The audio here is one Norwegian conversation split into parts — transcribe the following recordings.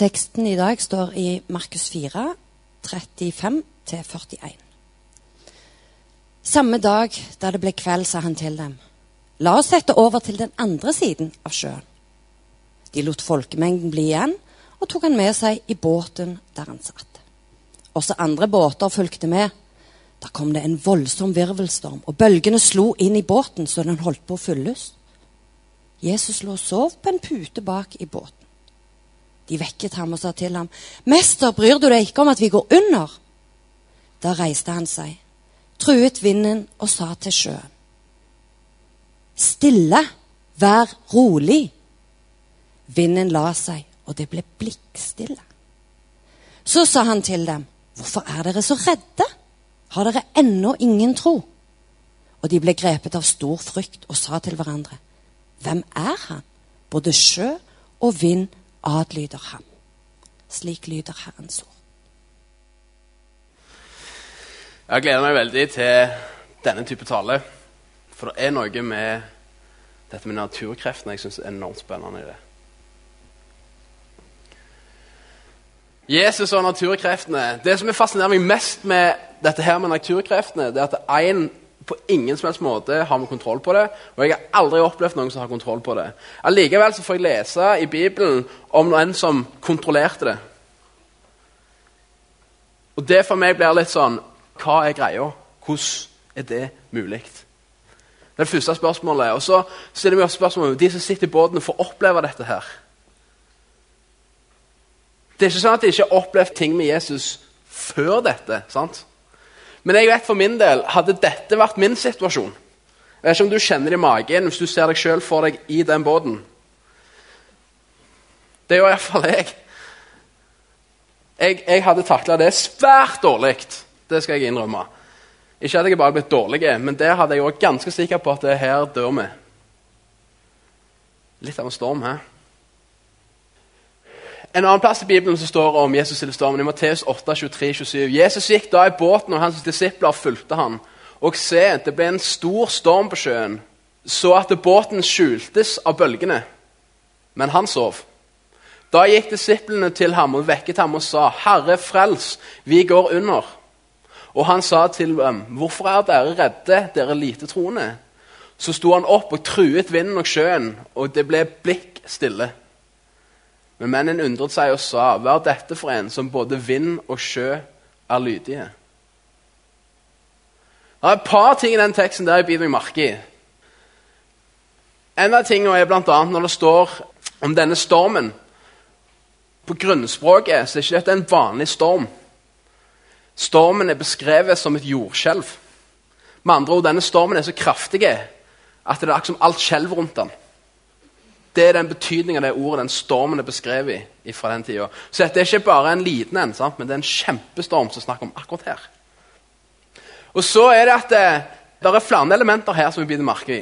Teksten i dag står i Markus 4, 35-41. Samme dag da det ble kveld, sa han til dem, la oss sette over til den andre siden av sjøen. De lot folkemengden bli igjen og tok han med seg i båten der han satt. Også andre båter fulgte med. Da kom det en voldsom virvelstorm, og bølgene slo inn i båten så den holdt på å fylles. Jesus lå og sov på en pute bak i båten. De vekket ham og sa til ham, 'Mester, bryr du deg ikke om at vi går under?' Da reiste han seg, truet vinden og sa til sjøen, 'Stille, vær rolig.' Vinden la seg, og det ble blikkstille. Så sa han til dem, 'Hvorfor er dere så redde? Har dere ennå ingen tro?' Og de ble grepet av stor frykt og sa til hverandre, 'Hvem er han?' Både sjø og vind adlyder ham. Slik lyder Herrens ord. Jeg gleder meg veldig til denne type tale. For det er noe med dette med naturkreftene jeg syns er enormt spennende i det. Jesus og naturkreftene. Det som er fascinerer meg mest med dette her med naturkreftene, det er at én på ingen som helst måte har vi kontroll på det. Og jeg har aldri opplevd noen som har kontroll på det. Allikevel så får jeg lese i Bibelen om noen som kontrollerte det. Og det for meg blir litt sånn Hva er greia? Hvordan er det mulig? Det er det første spørsmålet. Og så stiller vi oss spørsmålet de som sitter i båten, får oppleve dette her. Det er ikke sånn at de ikke har opplevd ting med Jesus før dette. sant? Men jeg vet for min del, hadde dette vært min situasjon Jeg vet ikke om du kjenner det i magen hvis du ser deg sjøl for deg i den båten. Det gjør iallfall jeg. jeg. Jeg hadde takla det svært dårlig. Det skal jeg innrømme. Ikke at jeg bare blitt dårlig, men der hadde jeg òg ganske sikker på at det her dør vi. Litt av en storm her. En annen plass i Bibelen som står om Jesus i stormen, i Matteus 8, 23, 27. Jesus gikk da i båten, og hans disipler fulgte han. Og se, det ble en stor storm på sjøen, så at båten skjultes av bølgene. Men han sov. Da gikk disiplene til ham og vekket ham og sa, 'Herre, frels, vi går under.' Og han sa til dem, 'Hvorfor er dere redde, dere lite troende?' Så sto han opp og truet vinden og sjøen, og det ble blikk stille. Men mennene undret seg og sa, hva er dette for en som både vind og sjø er lydige? Det er et par ting i den teksten der jeg biter meg merke i. En av tingene er annet når det står om denne stormen. På grunnspråket så er ikke dette en vanlig storm. Stormen er beskrevet som et jordskjelv. Med andre ord, denne stormen er så kraftig at det er som alt skjelver rundt den. Det er den betydningen av det ordet, den stormen er beskrevet fra den tida. Så dette er ikke bare en liten en, sant? men det er en kjempestorm som snakker om akkurat her. Og så er det at det, det er flere elementer her som vi biter merke i.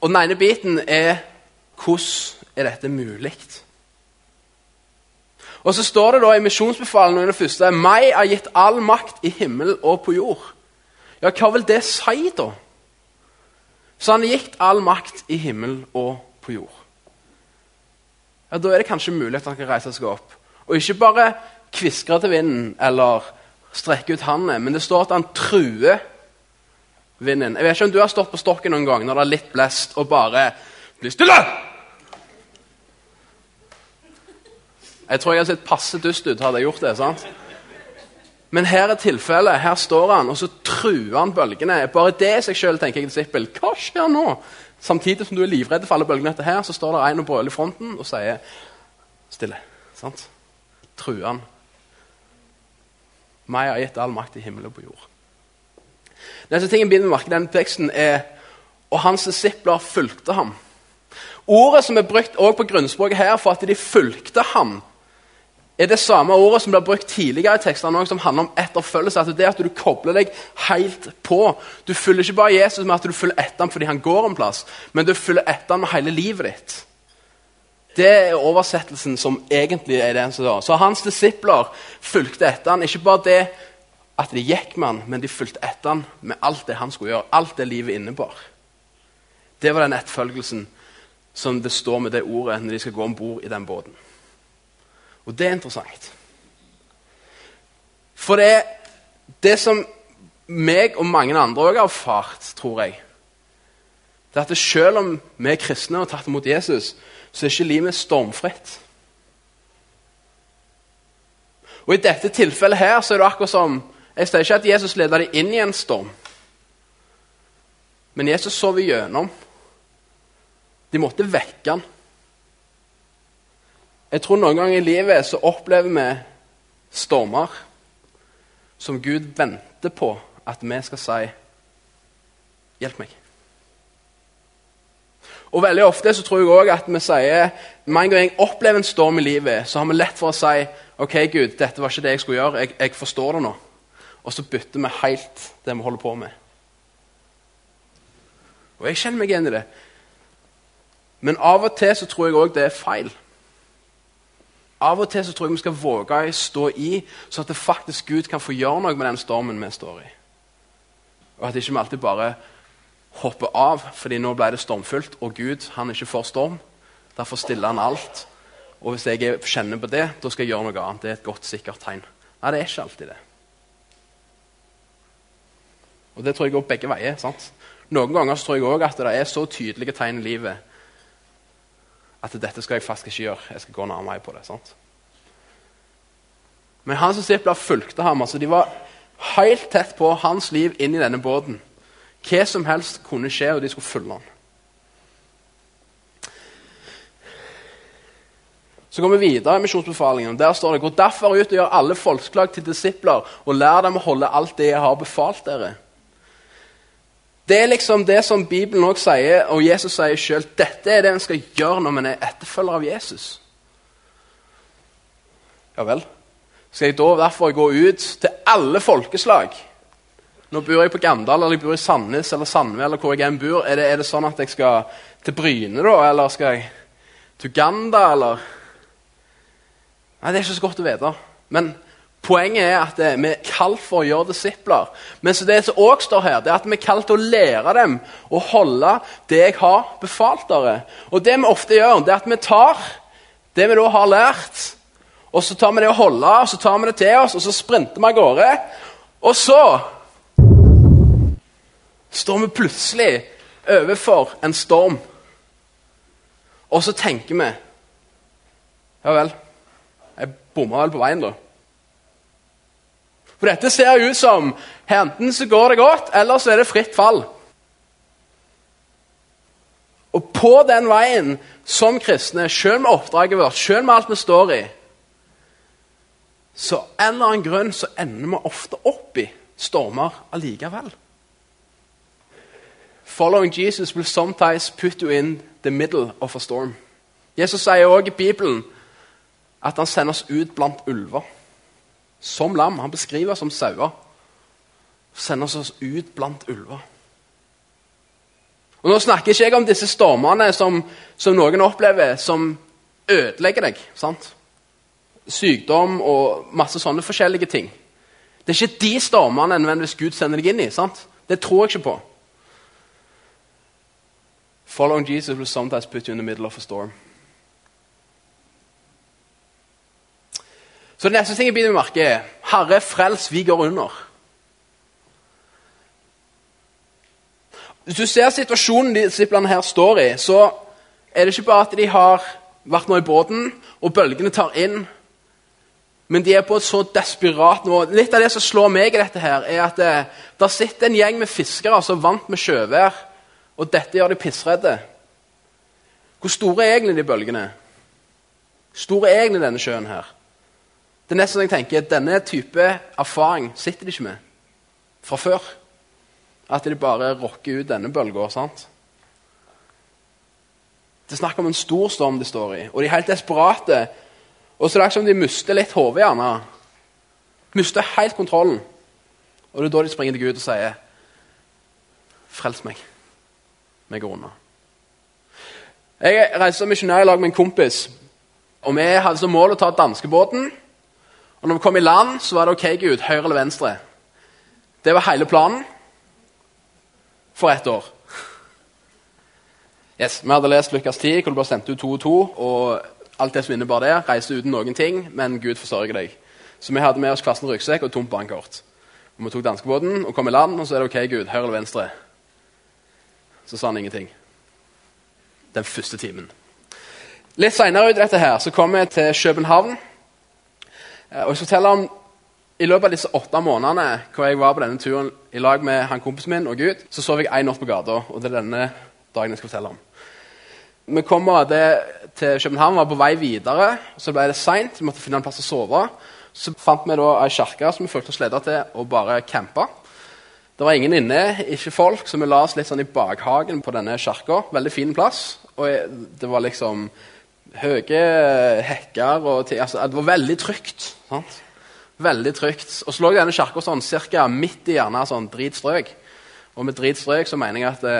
Og Den ene biten er hvordan er dette mulig? Og så står det da i misjonsbefalingen det første meg er gitt all makt i himmel og på jord. Ja, hva vil det si, da? Så han gikk all makt i himmel og på jord. Ja, Da er det kanskje mulig at han kan reise seg opp. Og ikke bare kviskre til vinden eller strekke ut hendene, men det står at han truer vinden. Jeg vet ikke om du har stått på stokken noen gang når det er litt blest, og bare blir stille! Jeg tror jeg hadde sett passe dust ut hadde jeg gjort det. sant? Men her er tilfellet. Her står han, og så truer han bølgene. Bare det i seg sjøl tenker jeg disippel. Hva skjer nå? Samtidig som du er livredd for alle bølgene etter her, så står det en og brøler i fronten og sier stille. Sant? Truer han. Meg har gitt all makt i himmel og på jord. Neste ting jeg begynner å merke denne teksten er og hans disipler fulgte ham. Ordet som er brukt også på grunnspråket her for at de fulgte ham, er det samme ordet som blir brukt tidligere i tekstene som handler om etterfølgelse. at det er at Du kobler deg helt på. Du følger ikke bare Jesus med at du følger etter ham fordi han går en plass, men du følger etter ham med hele livet ditt. Det er oversettelsen som egentlig er det. Så hans disipler fulgte etter ham. Ikke bare det at de gikk med ham, men de fulgte etter ham med alt det han skulle gjøre. Alt det livet innebar. Det var den etterfølgelsen som det står med det ordet når de skal gå om bord i den båten. Og det er interessant. For det, det som meg og mange andre òg har erfart, tror jeg, det er at selv om vi er kristne og har tatt imot Jesus, så er ikke livet stormfritt. Og I dette tilfellet her så er det akkurat som Jeg sier ikke at Jesus leder dem inn i en storm. Men Jesus sov igjennom. De måtte vekke han. Jeg tror noen ganger i livet så opplever vi stormer som Gud venter på at vi skal si 'Hjelp meg'. Og veldig ofte så tror jeg også at vi sier Mange ganger jeg opplever en storm i livet, så har vi lett for å si OK, Gud, dette var ikke det jeg skulle gjøre. Jeg, jeg forstår det nå. Og så bytter vi helt det vi holder på med. Og jeg kjenner meg igjen i det. Men av og til så tror jeg òg det er feil. Av og til så tror jeg vi skal våge å stå i, så at det faktisk Gud kan få gjøre noe med den stormen vi står i. Og at ikke vi alltid bare hopper av fordi nå ble det stormfullt, og Gud han er ikke for storm. Derfor stiller han alt. Og hvis jeg kjenner på det, da skal jeg gjøre noe annet. Det er et godt, sikkert tegn. Nei, det er ikke alltid det. Og det tror jeg går begge veier. sant? Noen ganger så tror jeg òg at det er så tydelige tegn i livet at dette skal jeg faktisk ikke gjøre. Jeg skal gå nærmere på det. sant? Men hans disipler fulgte ham. altså De var helt tett på hans liv inn i denne båten. Hva som helst kunne skje, og de skulle følge ham. Så går vi videre i misjonsbefalingen. Der står det Gå derfor ut og gjør alle folkeslag til disipler, og lær dem å holde alt det jeg har befalt dere. Det er liksom det som Bibelen også sier, og Jesus sier sjøl. Dette er det en skal gjøre når man er etterfølger av Jesus. Ja vel? Skal jeg da derfor gå ut til alle folkeslag? Nå bor jeg på Gandal, eller jeg bor i Sandnes eller Sandve, eller hvor jeg enn bor. Er det, er det, sånn at jeg skal til Bryne, da? Eller skal jeg til Uganda, eller Nei, Det er ikke så godt å vite. Men poenget er at vi er kalt for å gjøre disipler. Men det som også står her, det er at vi er kalt til å lære dem å holde det jeg har befalt dere. Og det vi ofte gjør, det er at vi tar det vi da har lært, og så tar vi det å holde, og så tar vi det til oss, og så sprinter vi av gårde. Og så står vi plutselig overfor en storm. Og så tenker vi Ja vel, jeg bomma vel på veien, da. For dette ser ut som enten så går det godt, eller så er det fritt fall. Og på den veien, som kristne, selv med oppdraget vårt, selv med alt vi står i, så en eller annen grunn så ender vi ofte opp i stormer allikevel. Following Jesus will sometimes put you in the middle of a storm. Jesus sier også i Bibelen at han sender oss ut blant ulver. Som lam. Han beskriver oss som sauer. Sender oss ut blant ulver. Og Nå snakker ikke jeg om disse stormene som, som noen opplever, som ødelegger deg. sant? Sykdom og masse sånne forskjellige ting. Det er ikke de stormene nødvendigvis Gud sender deg inn i. sant? Det tror jeg ikke på. Following Jesus will sometimes put you in the middle of a storm. Så det neste ting jeg begynner å merke er Herre, frels, vi går under. Hvis du ser situasjonen disiplene her står i, så er det ikke bare at de har vært nå i båten, og bølgene tar inn, men de er på et så desperat nivå. Litt av det som slår meg i dette, her, er at eh, der sitter en gjeng med fiskere som er vant med sjøvær, og dette gjør de pissredde. Hvor store er egentlig de bølgene? Hvor stor er egentlig denne sjøen her? Det er nesten jeg tenker, Denne type erfaring sitter de ikke med fra før. At de bare rocker ut denne bølga. sant? Det er snakk om en stor storm de står i, og de er helt desperate. Og så er det som de mister litt hodet, gjerne. Mister helt kontrollen. Og det er da de springer til Gud og sier 'Frels meg. Vi går unna'. Jeg reiste som misjonær i lag med en kompis. og Vi hadde som mål å ta danskebåten og når vi kom i land, så var det OK, Gud, høyre eller venstre. Det var hele planen for ett år. Yes, Vi hadde lest Lukas 10, hvor det ble sendt ut to og to. Og alt det som innebar det, reiste uten noen ting, men Gud forsørger deg. Så vi hadde med oss klassen ryggsekk og tomt bankkort. Og Vi tok danskebåten og kom i land, og så er det OK, Gud, høyre eller venstre? Så sa han ingenting. Den første timen. Litt seinere ut dette her, så kom vi til København. Eh, Og jeg skal fortelle om i løpet av disse åtte månedene hvor jeg var på denne turen i lag med han kompisen min og Gud, så sov jeg én natt på gata. Og det er denne dagen jeg skal fortelle om. Vi kom det, til København, var på vei videre. Så ble det seint, vi måtte finne en plass å sove. Så fant vi da ei kirke som vi følte oss leda til, og bare campa. Det var ingen inne, ikke folk, så vi la oss litt sånn i bakhagen på denne kirka. Veldig fin plass. Og det var liksom høye hekker og. Altså, det var veldig trygt. Sant? Veldig trygt. Og så lå denne kirka sånn ca. midt i gjerne sånn dritstrøk. Og med dritstrøk så mener jeg at det,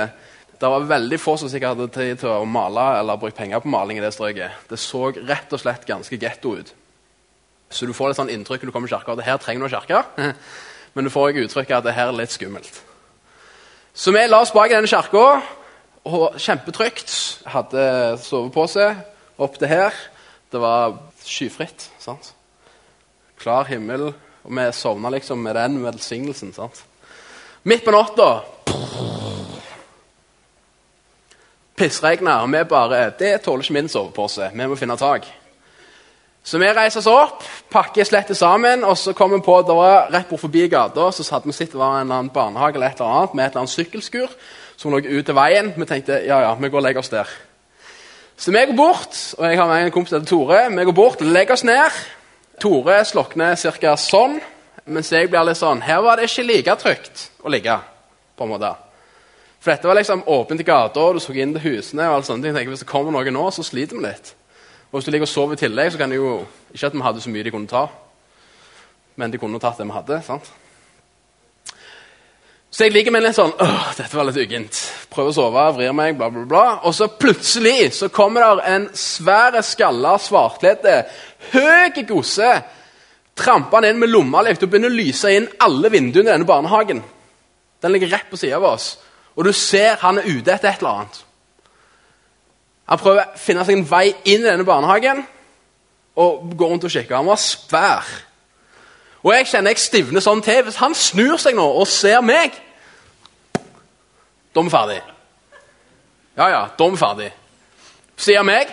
det var veldig få som sikkert hadde tid til å male eller bruke penger på maling i det strøket. Det så rett og slett ganske getto ut. Så du får litt sånn inntrykk når du kommer i kirka at her trenger du kirke. Men du får også uttrykket at det her er litt skummelt. Så vi la oss bak i denne kirka. og Kjempetrygt. Hadde sovepose opp til her. Det var skyfritt. sant? Klar himmel. Og vi sovna liksom med den velsignelsen. sant? Midt på natta Pissregna, og vi bare Det tåler ikke min sovepose. Vi må finne tak. Så vi reiser oss opp, pakker slettet sammen, og så kommer vi på det var rett bort forbi gata så hadde vi sett det var en eller annen barnehage eller et eller annet, med et eller annet sykkelskur som lå ut til veien. Vi tenkte ja, ja, vi går og legger oss der. Så vi går bort, og jeg har med en kompis som heter Tore. Vi går bort, legger oss ned. Tore slokner ca. sånn, mens jeg blir litt sånn Her var det ikke like trygt å ligge. på en måte. For dette var liksom åpent i gata, og du så inn til husene. og alt sånt. Jeg tenker, Hvis det kommer noe nå, så sliter vi litt. Og hvis du ligger og sover i tillegg, så kan det jo Ikke at vi hadde så mye de kunne ta, men de kunne tatt det vi hadde. sant? Så jeg ligger med litt sånn Åh, dette var litt uggent. Prøver å sove, vrir meg, bla, bla, bla. Og så plutselig så kommer der en svær, skalla, svartkledde, høy gosse trampende inn med lommelykt og begynner å lyse inn alle vinduene i denne barnehagen. Den ligger rett på siden av oss. Og du ser han er ute etter et eller annet. Han prøver å finne seg en vei inn i denne barnehagen og går rundt og kikker. Han var svær. Og jeg kjenner jeg stivner sånn til. Hvis han snur seg nå og ser meg, da er vi ferdig. Ja, ja, da er vi ferdig. Sier meg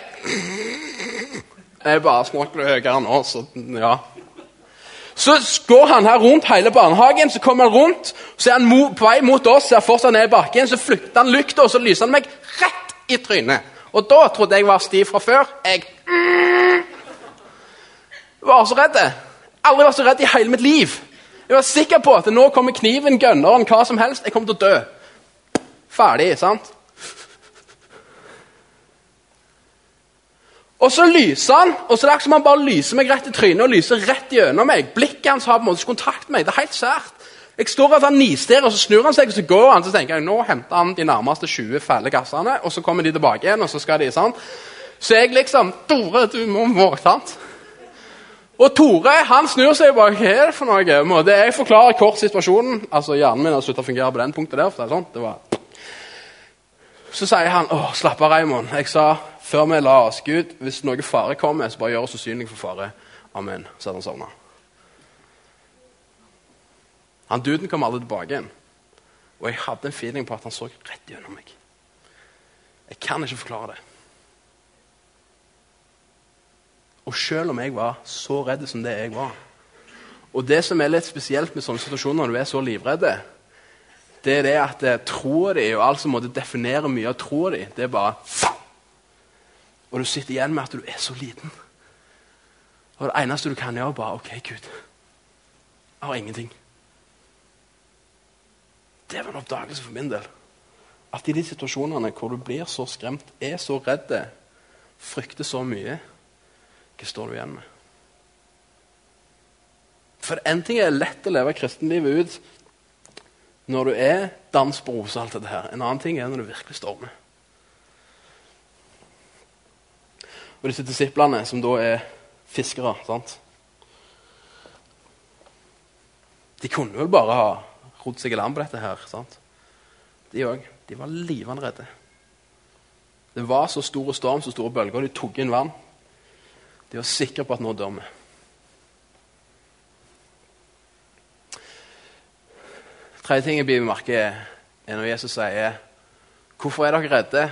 Jeg bare snakker høyere nå, så ja. Så går han her rundt hele barnehagen, så kommer han rundt, så er han på vei mot oss, ser fortsatt ned i bakken, så flytter han lykta, og så lyser han meg rett i trynet. Og da trodde jeg var stiv fra før. Jeg var så redd. Aldri vært så redd i hele mitt liv. Jeg var sikker på at nå kommer kniven, gønneren, hva som helst. Jeg kommer til å dø. Ferdig, sant? Og så lyser han, og så er det akkurat som han bare lyser meg rett i trynet og lyser rett gjennom meg. Blikket hans har på en måte ikke kontakt med meg. Det er helt sært. Jeg står og han nister, og så snur han seg, og så går han. Så tenker jeg, nå henter han de nærmeste 20 fæle gassene, og så kommer de tilbake igjen, og så skal de sant? Så jeg liksom Tore, du må må, sant? Og Tore han snur seg bare Hva er det for noe? Jeg forklarer kort situasjonen. Altså, Hjernen min har sluttet å fungere på den punktet der. for det er sånn, det var... Så sier han åh, slapp av, Raymond. Jeg sa før vi la oss Gud, hvis noe fare kommer, så bare gjør oss usynlige for fare. Amen. Så hadde han sovna. Han duden kom aldri tilbake igjen. Og jeg hadde en feeling på at han så rett gjennom meg. Jeg kan ikke forklare det. Og selv om jeg var så redd som det jeg var Og det som er litt spesielt med sånne situasjoner når du er så livredd, det er det at eh, troa di og alt som måtte definere mye av troa di, det er bare! Og du sitter igjen med at du er så liten. Og det eneste du kan gjøre, er bare OK, Gud. Jeg har ingenting. Det var en oppdagelse for min del. At i de situasjonene hvor du blir så skremt, er så redd, frykter så mye, hva står du igjen med? For en ting er lett å leve kristenlivet ut når du er dans på roser, alt dette her. En annen ting er når du virkelig stormer. Og disse disiplene, som da er fiskere, sant? De kunne vel bare ha rodd seg i land på dette her. sant? De òg. De var livende redde. Det var så stor storm, så store bølger, de tok inn vann. De var sikre på at nå dør vi. Tredje ting jeg blir merke er når Jesus sier Hvorfor er dere redde,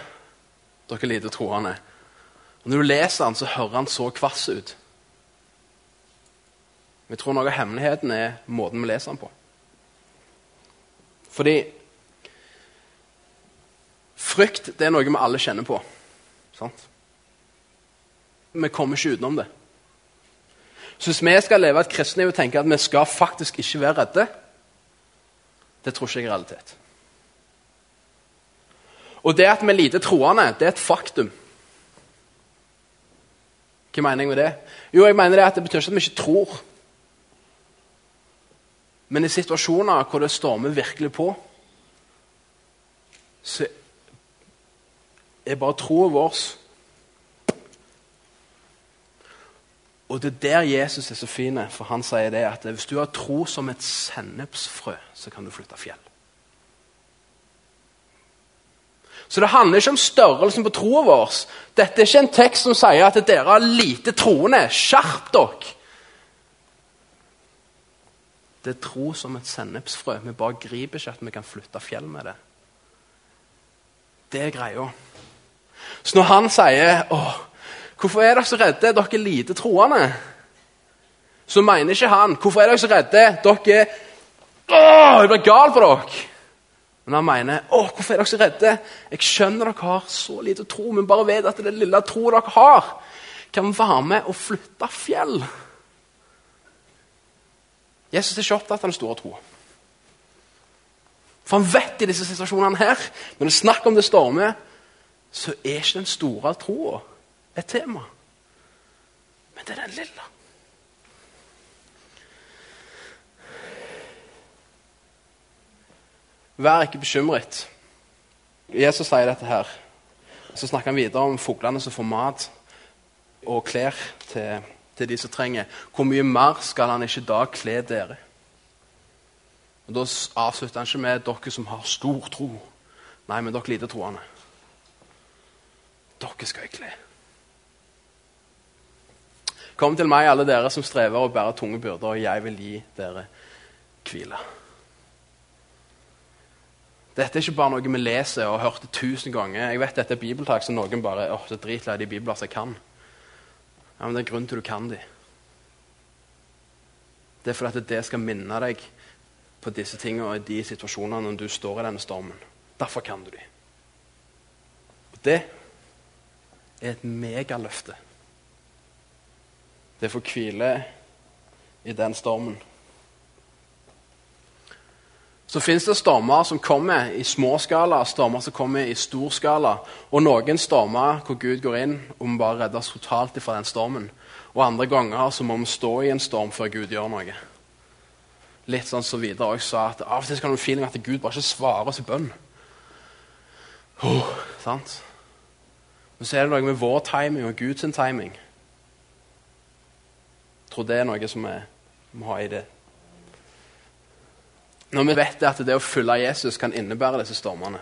dere lite troende? Og Når du leser han, så hører han så kvass ut. Vi tror noe av hemmeligheten er måten vi leser han på. Fordi frykt det er noe vi alle kjenner på. Sant? Vi kommer ikke utenom det. Så hvis vi skal leve et kristenliv og tenke at vi skal faktisk ikke være redde, det tror ikke jeg er realitet. Og det at vi er lite troende, det er et faktum. Hva mener jeg med det? Jo, jeg mener det at det betyr ikke at vi ikke tror. Men i situasjoner hvor det stormer virkelig på, så er bare troen vår Og det er der Jesus er så fin, for han sier det at hvis du har tro som et sennepsfrø, så kan du flytte fjell. Så det handler ikke om størrelsen på troa vår. Dette er ikke en tekst som sier at dere har lite troende. Skjerp dere! Det er tro som et sennepsfrø. Vi bare griper ikke at vi kan flytte fjell med det. Det er greia. Så når han sier åh, 'Hvorfor er dere så redde, dere er lite troende?' så mener ikke han 'Hvorfor er dere så redde, dere Åh, jeg blir gal på dere!' Men han mener åh, hvorfor er dere så redde?' 'Jeg skjønner dere har så lite tro, men bare vet at det lille troen dere har, kan være med å flytte fjell.' Jesus er ikke opptatt av den store troa. For han vet i disse situasjonene her, når det er snakk om det stormer, så er ikke den store troa et tema. Men det er den lilla. Vær ikke bekymret. Jesus sier dette her. Så snakker han videre om fuglene som får mat og klær til, til, de som trenger. Hvor mye mer skal han ikke da kle dere? Og Da avslutter han ikke med dere som har stor tro. Nei, men dere lite troende. Dere skal jeg kle. Kom til meg, alle dere som strever og bærer tunge byrder, og jeg vil gi dere hvile. Dette er ikke bare noe vi leser og har hørt tusen ganger. Jeg vet dette er bibeltak som noen bare åh, er dritlei de bibler som jeg kan. Ja, Men det er grunnen til du kan de. Det er fordi at det skal minne deg på disse tingene og i de situasjonene når du står i denne stormen. Derfor kan du de. Og det er et megaløfte. Det får hvile i den stormen. Så fins det stormer som kommer i små skala, stormer som kommer i stor skala. Og noen stormer hvor Gud går inn og må bare reddes totalt fra den stormen. Og andre ganger så må vi stå i en storm før Gud gjør noe. Litt sånn som Vidar også sa, at av og til kan du feeling at Gud bare ikke svarer oss i bønn. Oh, sant? Men så er det noe med vår timing og Guds timing. Tror det er noe som vi må ha i det når vi vet at det å følge Jesus kan innebære disse stormene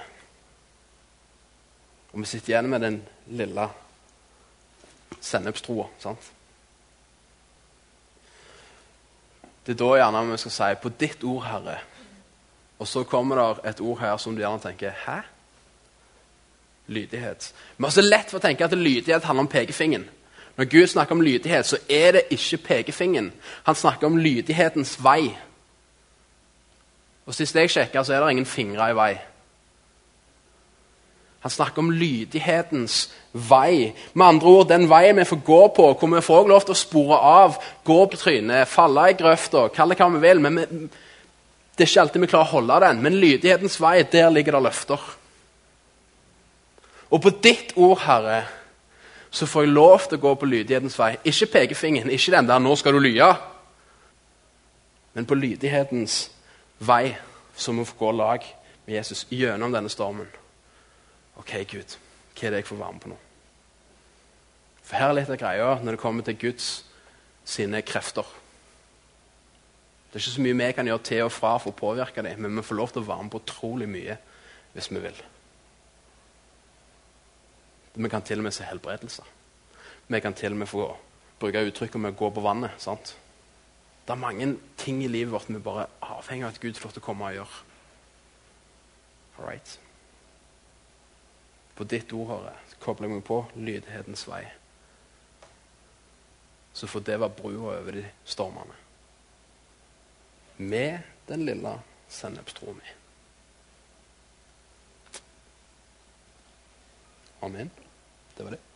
Og vi sitter igjen med den lille sennepstroa. Det er da gjerne vi skal si 'på ditt ord, Herre'. Og så kommer det et ord her som du gjerne tenker 'hæ?' Lydighet. Vi har så lett for å tenke at lydighet handler om pekefingeren. Når Gud snakker om lydighet, så er det ikke pekefingeren. Han snakker om lydighetens vei. Og Sist jeg sjekka, så er det ingen fingre i vei. Han snakker om lydighetens vei. Med andre ord, den veien vi får gå på, hvor vi får lov til å spore av, gå på trynet, falle i grøfta, kalle det hva vi vil. men vi, Det er ikke alltid vi klarer å holde den. Men lydighetens vei, der ligger det løfter. Og på ditt ord, Herre, så får jeg lov til å gå på lydighetens vei. Ikke pekefingeren, ikke den der 'nå skal du lye', men på lydighetens vei så vi får gå lag med Jesus gjennom denne stormen. OK, Gud, hva er det jeg får være med på nå? For her er litt av greia når det kommer til Guds sine krefter. Det er ikke så mye vi kan gjøre til og fra for å påvirke dem, men vi får lov til å være med på utrolig mye hvis vi vil. Vi kan til og med se helbredelser. Vi kan til og med få bruke uttrykket med å gå på vannet. sant? Det er mange ting i livet vårt vi bare avhenger av at Gud får til å komme og gjøre. All right. På ditt ord, Herre, kobler jeg meg på lydighetens vei. Så får det være brua over de stormene. Med den lille sennepstroa mi. Amen. Det var det.